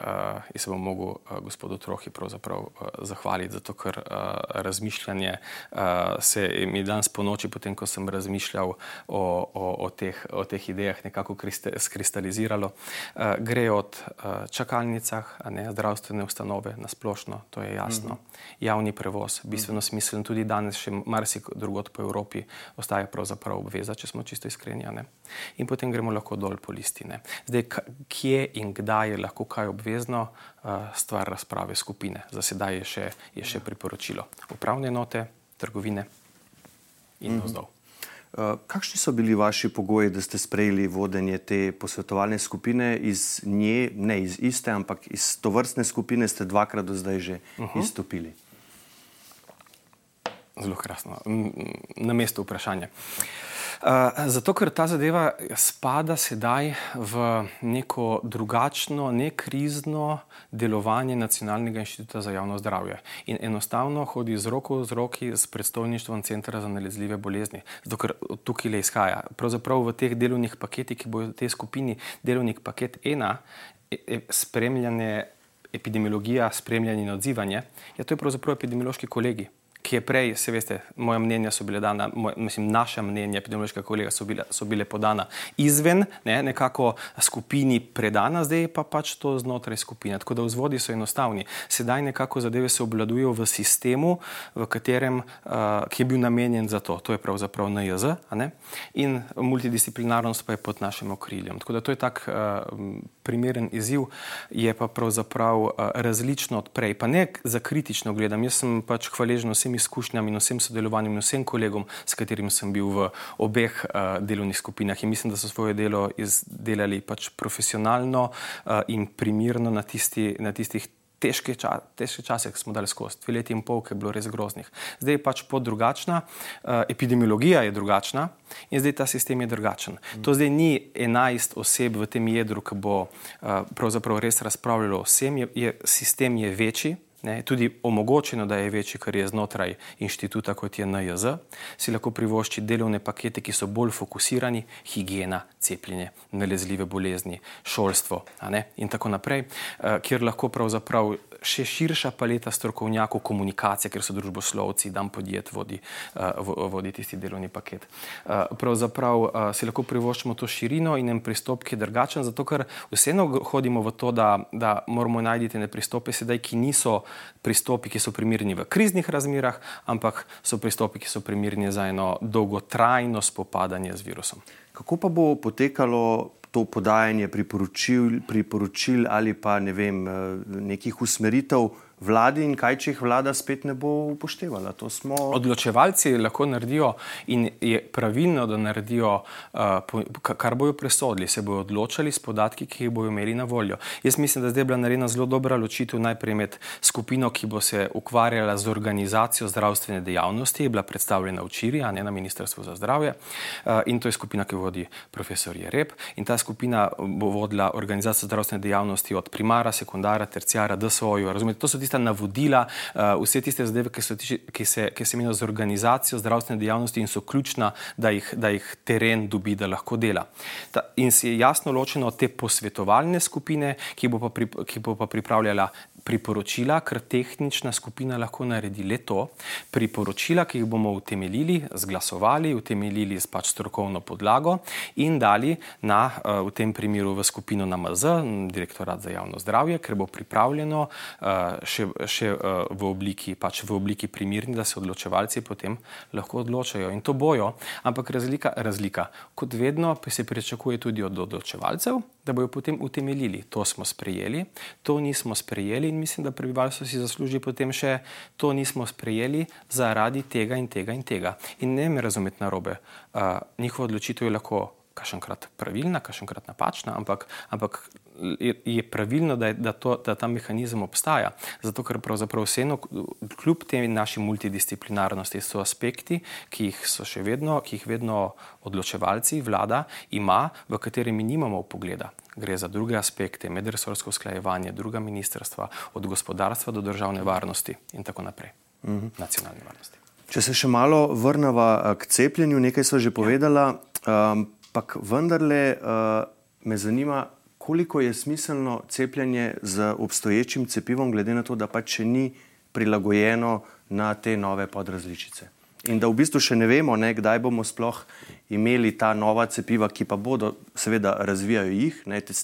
Uh, in se bom mogel uh, gospodu Trohi pravzaprav uh, zahvaliti, zato ker uh, razmišljanje uh, se mi danes po noči, potem ko sem razmišljal o, o, o, teh, o teh idejah, nekako skristaliziralo. Uh, gre od uh, čakalnicah, ne, zdravstvene ustanove na splošno, to je jasno. Mm -hmm. Javni prevoz, bistveno mm -hmm. smiselen, tudi danes še marsikaj drugot po Evropi ostaja pravzaprav obveza, če smo čisto iskreni. In potem gremo lahko dol po listine. Zdaj, kje in kdaj je lahko kaj obvezno? uh, stvar razprave skupine. Za sedaj je še, je še priporočilo. Upravne enote, trgovine in vzdolj. Mm -hmm. Uh, kakšni so bili vaši pogoji, da ste sprejeli vodenje te posvetovalne skupine iz nje, ne iz iste, ampak iz to vrstne skupine, ste dvakrat do zdaj že uh -huh. izstopili? Zelo krasno, na mestu vprašanja. Uh, zato, ker ta zadeva spada sedaj v neko drugačno, nekrizno delovanje Nacionalnega inštituta za javno zdravje. In enostavno hodi z roko v roki s predstavništvom Centra za nalezljive bolezni. Zato, ker tukaj le izhaja. Pravzaprav v teh delovnih paketih, ki bojo v tej skupini, delovnik paket ena, e, e, spremljanje epidemiologija, spremljanje in odzivanje, ja, to je pravzaprav epidemiološki kolegi ki je prej, se veste, moja mnenja so bile dana, moj, mislim, naša mnenja, epidemiološka kolega, so bile, so bile podana izven, ne, nekako skupini predana, zdaj pa pač to znotraj skupine. Tako da vzvodi so enostavni. Sedaj nekako zadeve se obvladujejo v sistemu, v katerem, uh, ki je bil namenjen za to. To je pravzaprav NJZ in multidisciplinarnost pa je pod našim okriljem. Tako da to je tak uh, primeren izziv, je pa pravzaprav uh, različno od prej. Pa ne za kritično gledam, jaz sem pač hvaležen vsem izkušnjam in vsem sodelovanjem in vsem kolegom, s katerimi sem bil v obeh uh, delovnih skupinah. In mislim, da so svoje delo izdelali pač profesionalno uh, in primirno na, tisti, na tistih. Težke, ča, težke čase smo dali skozi, dve leti in pol, ki je bilo res groznih. Zdaj je pač pot drugačna, uh, epidemiologija je drugačna in zdaj ta sistem je drugačen. Mm. To zdaj ni 11 oseb v tem jedru, ki bo uh, res razpravljalo o vsem, je, je, sistem je večji, ne, tudi omogočeno, da je večji, kar je znotraj inštituta, kot je NJZ, si lahko privošči delovne pakete, ki so bolj fokusirani, higiena, cepljenje, nalezljive bolezni, šolstvo in tako naprej, eh, kjer lahko pravzaprav še širša paleta strokovnjakov komunikacije, ker so družboslovci, dan podjet vodi, eh, vodi tisti delovni paket. Eh, pravzaprav si lahko privoščimo to širino in en pristop, ki je drugačen, zato ker vseeno hodimo v to, da, da moramo najti ne pristope sedaj, ki niso pristopi, ki so primirni v kriznih razmerah, ampak so pristopi, ki so primirni za eno dolgotrajno spopadanje z virusom. Kako pa bo potekalo to podajanje priporočil, priporočil ali pa ne vem, eh, nekih usmeritev? Vladi in kaj, če jih vlada spet ne bo upoštevala. Smo... Odločevalci lahko naredijo in je pravilno, da naredijo, uh, kar bojo presodili, se bojo odločali s podatki, ki jih bojo imeli na voljo. Jaz mislim, da zdaj je bila narejena zelo dobra ločitev najprej med skupino, ki bo se ukvarjala z organizacijo zdravstvene dejavnosti, je bila predstavljena včeraj, a ne na Ministrstvu za zdravje. Uh, in to je skupina, ki vodi profesor Jereb. In ta skupina bo vodila organizacijo zdravstvene dejavnosti od primara, sekundara, terciara, DSO-ju. Razumete, to so tiste tista navodila, uh, vse tiste zadeve, ki, tiči, ki se, se imenujejo z organizacijo zdravstvene dejavnosti in so ključna, da jih, da jih teren dobi, da lahko dela. Ta, in si je jasno ločeno te posvetovalne skupine, ki bo pa, pri, ki bo pa pripravljala priporočila, ker tehnična skupina lahko naredi le to. Priporočila, ki jih bomo utemeljili, zglasovali, utemeljili s pač strokovno podlago in dali na, eh, v tem primeru v skupino NMZ, direktorat za javno zdravje, ker bo pripravljeno eh, še, še eh, v obliki, pač v obliki primirni, da se odločevalci potem lahko odločajo. In to bojo, ampak razlika, razlika. kot vedno, se pričakuje tudi od odločevalcev, da bojo potem utemeljili, to smo sprejeli, to nismo sprejeli in mislim, da prebivalstvo si zasluži potem še to nismo sprejeli zaradi tega in tega in tega. In ne me razumeti narobe, uh, njihova odločitev je lahko kašenkrat pravilna, kašenkrat napačna, ampak, ampak je, pravilno, da, je, da, to, da ta mehanizem obstaja. Zato, ker pravzaprav vseeno, kljub tej naši multidisciplinarnosti, so aspekti, ki jih so še vedno, ki jih vedno odločevalci, vlada ima, v kateri mi nimamo pogleda. Gre za druge aspekte, medresorsko usklajevanje, druga ministrstva, od gospodarstva do državne varnosti in tako naprej. Mhm. Nacionalne varnosti. Če se še malo vrnemo k cepljenju, nekaj smo že povedali, ampak um, vendarle uh, me zanima, koliko je smiselno cepljenje z obstoječim cepivom, glede na to, da pač še ni prilagojeno na te nove podrazličice. In da v bistvu še ne vemo, ne, kdaj bomo sploh imeli ta nova cepiva, ki pa bodo, seveda, razvijajo jih. Ne, te,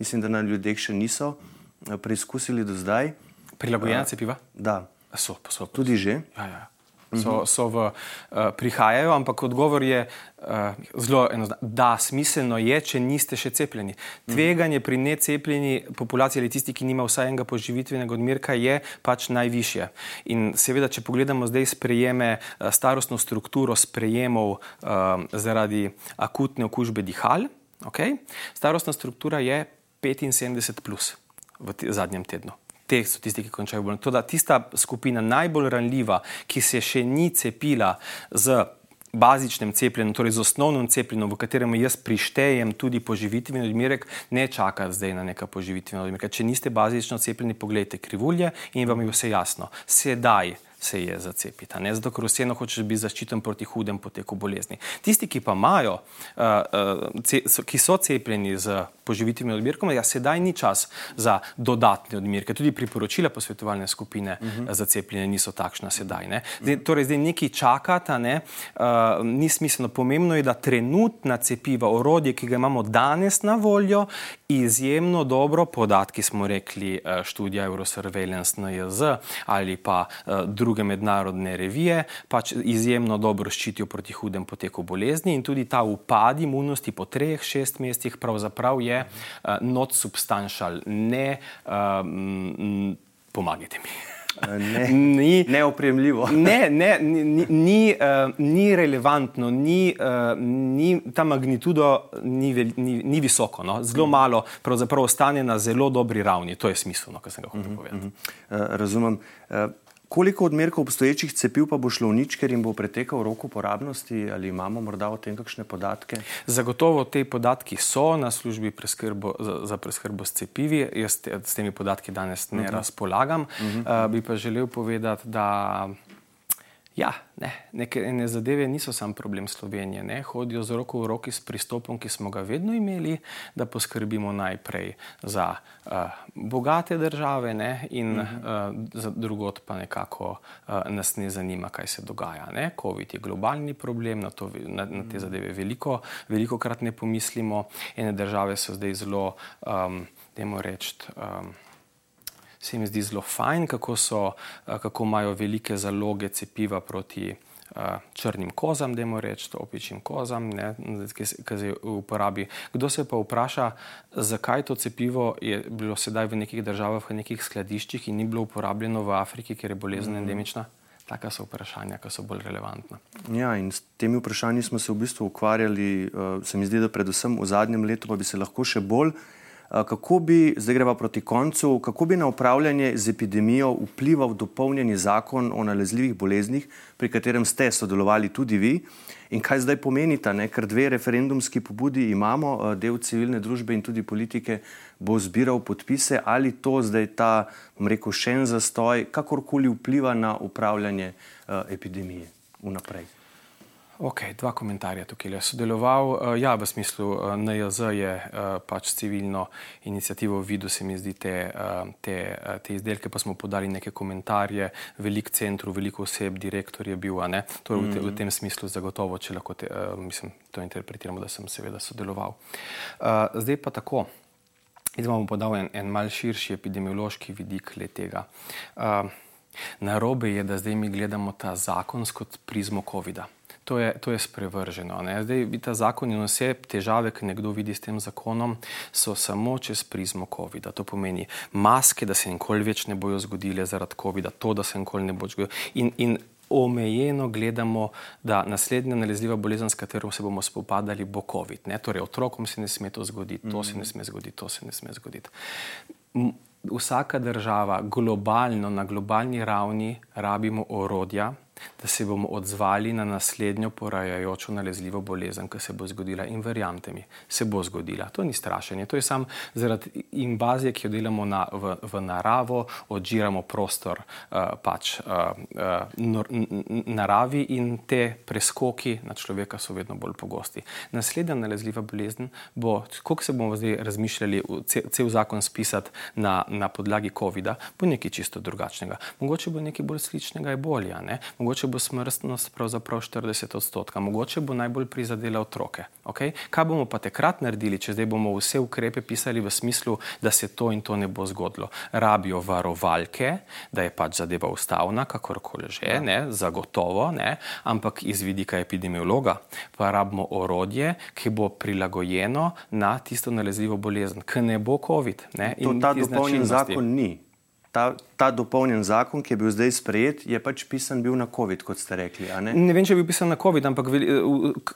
mislim, da na ljudeh še niso eh, preizkusili do zdaj. Prilagojena uh, cepiva? Da. So, so, Tudi že. Ja, ja so, so v, uh, prihajajo, ampak odgovor je uh, zelo enostaven. Da, smiselno je, če niste še cepljeni. Tveganje pri necepljeni populaciji ali tisti, ki nima vsaj enega poživitvenega odmerka, je pač najvišje. In seveda, če pogledamo zdaj sprejeme, uh, starostno strukturo sprejemov uh, zaradi akutne okužbe dihal, okay? starostna struktura je 75 plus v zadnjem tednu teh so tisti, ki končajo bolno. Toda tista skupina najbolj ranljiva, ki se še ni cepila z bazičnim cepljenjem, torej z osnovnim cepljenjem, v katerem jaz prištejem tudi poživitveni odmerek, ne čaka zdaj na neka poživitvena odmerka. Če niste bazično cepljeni, pogledajte krivulje in vam je vse jasno. Sedaj se je zacepiti. Ne? Zato, ker vseeno hočeš biti zaščiten proti hudem poteku bolezni. Tisti, ki pa imajo, uh, uh, ki so cepljeni z poživitimi odmerkom, ja, sedaj ni čas za dodatne odmerke. Tudi priporočila posvetovalne skupine uh -huh. za cepljenje niso takšna sedaj. Zdaj, torej, zdaj neki čakata, ne? uh, ni smiselno. Pomembno je, da trenutna cepiva, orodje, ki ga imamo danes na voljo, izjemno dobro, podatki smo rekli, študija Eurosurveillance NJZ ali pa uh, druge mednarodne revije, pač izjemno dobro ščitijo proti hudem poteku bolezni in tudi ta upad imunosti po treh, šest mesecih pravzaprav je je uh, not substantial, ne uh, pomagajte mi. Ne, ni neopremljivo. Ne, ne, ni, ni, uh, ni relevantno, ni, uh, ni, ta magnitudo ni, ni, ni visoko, no? zelo malo, pravzaprav ostane na zelo dobri ravni. To je smiselno, kar sem ga hotel povedati. Uh -huh, uh -huh. uh, razumem. Uh, Koliko odmerkov obstoječih cepiv pa bo šlo v nič, ker jim bo pretekal rok uporabnosti, ali imamo morda o tem kakšne podatke? Zagotovo te podatki so na službi preskrbo, za, za preskrbo s cepivi. Jaz te, s temi podatki danes ne uh mhm. -huh. razpolagam. Uh -huh. uh, bi pa želel povedati, da Ja, ne, neke ne zadeve niso samo problem Slovenije. Ne. Hodijo z roko v roki s pristopom, ki smo ga vedno imeli, da poskrbimo najprej za uh, bogate države ne, in uh za drugot pa nekako uh, nas ne zanima, kaj se dogaja. Ne. COVID je globalni problem, na, to, na, na te zadeve veliko, veliko krat ne pomislimo. Ene države so zdaj zelo, um, da jim rečem. Um, se mi zdi zelo fajn, kako, so, eh, kako imajo velike zaloge cepiva proti uh, črnim kozam, da jim rečem, opičjim kozam, ne, ki se uporabi. Kdo se pa vpraša, zakaj to cepivo je bilo sedaj v nekih državah, v nekih skladiščih in ni bilo uporabljeno v Afriki, ker je bolezen mm. endemična? Taka so vprašanja, ki so bolj relevantna. Ja, in s temi vprašanji smo se v bistvu ukvarjali, uh, se mi zdi, da predvsem v zadnjem letu, pa bi se lahko še bolj. Eh, kako bi, zdaj greva proti koncu, kako bi na upravljanje z epidemijo vplival dopolnjeni zakon o nalezljivih boleznih, pri katerem ste sodelovali tudi vi in kaj zdaj pomeni ta, ne? ker dve referendumski pobudi imamo, eh, del civilne družbe in tudi politike bo zbiral podpise, ali to zdaj ta, bom rekel, še en zastoj, kakorkoli vpliva na upravljanje uh, epidemije vnaprej. Ok, dva komentarja tukaj. Je sodeloval, uh, ja, v smislu eh, NJZ je uh, pač civilno inicijativo videl, se mi zdi, te, te, te izdelke, pa smo podali neke komentarje, velik centru, veliko oseb, direktor je bil, ne, to je mm -hmm. v, te, v mhm. tem smislu zagotovo, če lahko te, mislim, to interpretiramo, da sem seveda sodeloval. Zdaj pa tako. Zdaj vam bom podal en, en mal širši epidemiološki vidik le tega. Uh, Narobe je, da zdaj mi gledamo ta zakon kot prizmo COVID-a to je, to je sprevrženo. Ne? Zdaj, ta zakon in vse težave, ki nekdo vidi s tem zakonom, so samo čez prizmo COVID-a. To pomeni maske, da se nikoli več ne bojo zgodile zaradi COVID-a, to, da se nikoli ne bo zgodilo. In, in omejeno gledamo, da naslednja nalezljiva bolezen, s katero se bomo spopadali, bo COVID. Ne? Torej, otrokom se ne sme to zgoditi, to se ne sme zgoditi, to se ne sme zgoditi. Vsaka država globalno, na globalni ravni, rabimo orodja, da se bomo odzvali na naslednjo porajajočo nalezljivo bolezen, ki se bo zgodila. In verjamete mi, se bo zgodila. To ni strašenje, to je samo zaradi invazije, ki jo delamo na, v, v naravo, odžiramo prostor uh, pač uh, uh, naravi in te preskoki na človeka so vedno bolj pogosti. Naslednja nalezljiva bolezen bo, koliko se bomo zdaj razmišljali, cel, cel zakon spisati na, na podlagi COVID-a, bo nekaj čisto drugačnega. Mogoče bo nekaj bolj sličnega, je bolje mogoče bo smrtnost pravzaprav 40 odstotka, mogoče bo najbolj prizadela otroke. Okay? Kaj bomo pa takrat naredili, če zdaj bomo vse ukrepe pisali v smislu, da se to in to ne bo zgodilo? Rabijo varovalke, da je pač zadeva ustavna, kakorkoli že, ja. ne, zagotovo, ne, ampak iz vidika epidemiologa pa rabimo orodje, ki bo prilagojeno na tisto nalezljivo bolezen, ki ne bo COVID. Ne, to ta dopolnjen zakon ni ta, ta dopolnjen zakon, ki je bil zdaj sprejet, je pač pisan bil na COVID, kot ste rekli. Ne? ne vem, če je bil pisan na COVID, ampak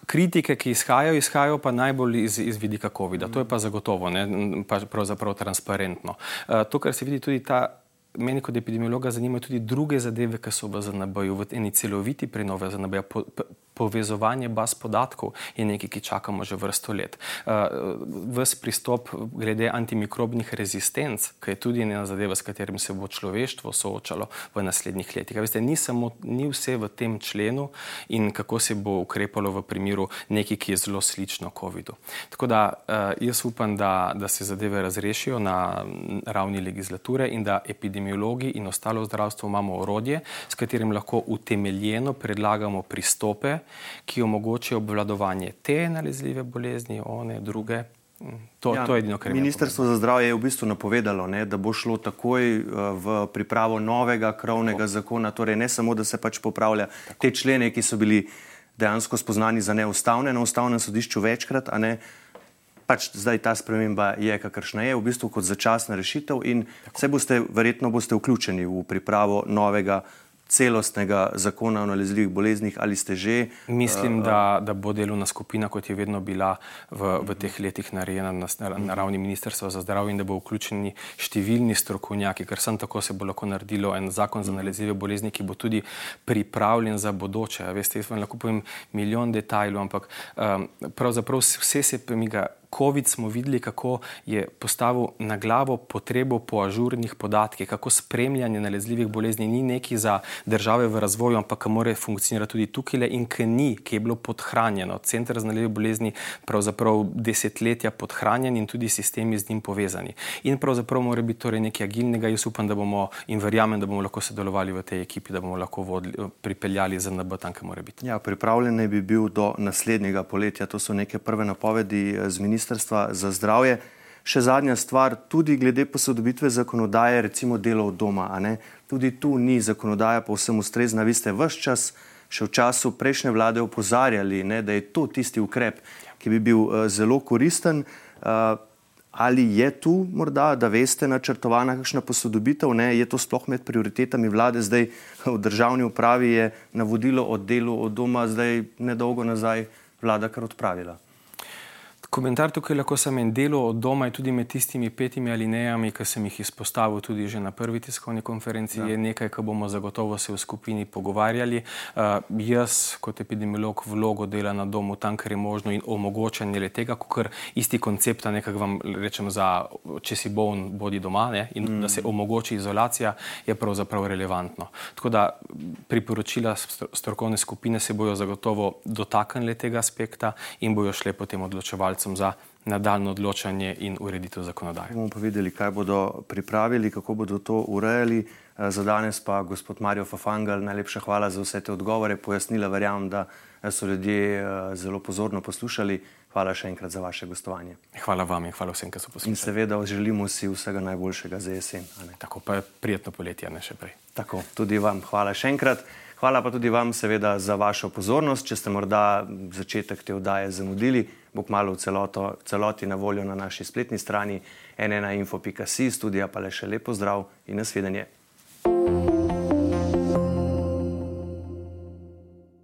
kritike, ki izhajajo, izhajajo pa najbolj iz, iz vidika COVID-a. To je pa zagotovo, ne, pa pravzaprav transparentno. Uh, to, kar se vidi tudi ta. Meni kot epidemiologa zanimajo tudi druge zadeve, ki so v ZNB-ju, v eni celoviti prenovi ZNB-ja, povezovanje baz podatkov je nekaj, ki čakamo že vrsto let. Uh, ves pristop glede antimikrobnih rezistenc, ki je tudi ena zadeva, s katerim se bo človeštvo soočalo v naslednjih letih. Veste, ni, samo, ni vse v tem členu in kako se bo ukrepalo v primeru nekaj, ki je zelo slično COVID-u. Tako da uh, jaz upam, da, da se zadeve razrešijo na ravni legislature in da epidemiologi in ostalo zdravstvo imamo orodje, s katerim lahko utemeljeno predlagamo pristope, ki omogočajo obvladovanje te nalezljive bolezni, one druge. Mm, to, ja, to je edino, kar je. Ministrstvo za zdravje je v bistvu napovedalo, ne, da bo šlo takoj uh, v pripravo novega krovnega Tako. zakona, torej ne samo, da se pač popravlja Tako. te člene, ki so bili dejansko spoznani za neustavne na ustavnem sodišču večkrat, a ne pač zdaj ta sprememba je, kakršna je, v bistvu kot začasna rešitev in Tako. se boste, verjetno boste vključeni v pripravo novega celostnega zakona o nalezljivih boleznih, ali ste že? Mislim, uh, da, da bo delovna skupina, kot je vedno bila v, v teh letih narejena na, na ravni Ministrstva za zdravje in da bo vključeni številni strokovnjaki, ker sem tako se bo lahko naredilo en zakon za nalezljive bolezni, ki bo tudi pripravljen za bodoče. Veste, jaz vam lahko povem milijon detajlov, ampak um, pravzaprav vse se premiga. COVID smo videli, kako je postavil na glavo potrebo po ažurnih podatkih, kako spremljanje nalezljivih bolezni ni nekaj za države v razvoju, ampak ki mora funkcionirati tudi tukaj in ki ni, ki je bilo podhranjeno. Center za nalezljive bolezni pravzaprav desetletja podhranjen in tudi sistemi z njim povezani. In pravzaprav mora biti torej nekaj agilnega. Jaz upam, da bomo in verjamem, da bomo lahko sodelovali v tej ekipi, da bomo lahko vodili, pripeljali za NB tam, kjer mora biti. Ja, pripravljen bi bil do naslednjega poletja. To so neke prve napovedi eh, z Ministrstva za zdravje. Še zadnja stvar, tudi glede posodobitve zakonodaje, recimo delo od doma. Tudi tu ni zakonodaja povsem ustrezna. Vi ste vse čas, še v času prejšnje vlade, opozarjali, ne, da je to tisti ukrep, ki bi bil uh, zelo koristen. Uh, ali je tu morda, da veste, načrtovana kakšna posodobitev? Ne? Je to sploh med prioritetami vlade? Zdaj v državni upravi je navodilo o delu od doma, zdaj nedolgo nazaj vlada kar odpravila. Komentar tukaj lahko sem en delo od doma tudi med tistimi petimi alinejami, ki sem jih izpostavil tudi že na prvi tiskovni konferenci, ja. je nekaj, kar bomo zagotovo se v skupini pogovarjali. Uh, jaz kot epidemiolog vlogo dela na domu tam, ker je možno in omogočanje le tega, ker isti koncept, nekako vam rečem za, če si boln, bodi doma ne, in mm. da se omogoči izolacija, je pravzaprav relevantno. Tako da priporočila strokovne skupine se bojo zagotovo dotaknili tega aspekta in bojo šle potem odločevali svetovalcem za nadaljno odločanje in ureditev zakonodaje. Bomo pa videli, kaj bodo pripravili, kako bodo to urejali. Eh, za danes pa gospod Marijo Fafangal, najlepša hvala za vse te odgovore, pojasnila, verjamem, da so ljudje eh, zelo pozorno poslušali. Hvala še enkrat za vaše gostovanje. Hvala vam in hvala vsem, ki so poslušali. In seveda želimo si vsega najboljšega za jesen. Tako pa je prijetno poletje, ne še prej. Tako, tudi vam hvala še enkrat. Hvala pa tudi vam, seveda, za vašo pozornost. Če ste morda začetek te oddaje zamudili, bo kmalo v celoto, celoti na voljo na naši spletni strani nnainfo.si, studija pa le še lepo zdrav in nasvidenje. thank you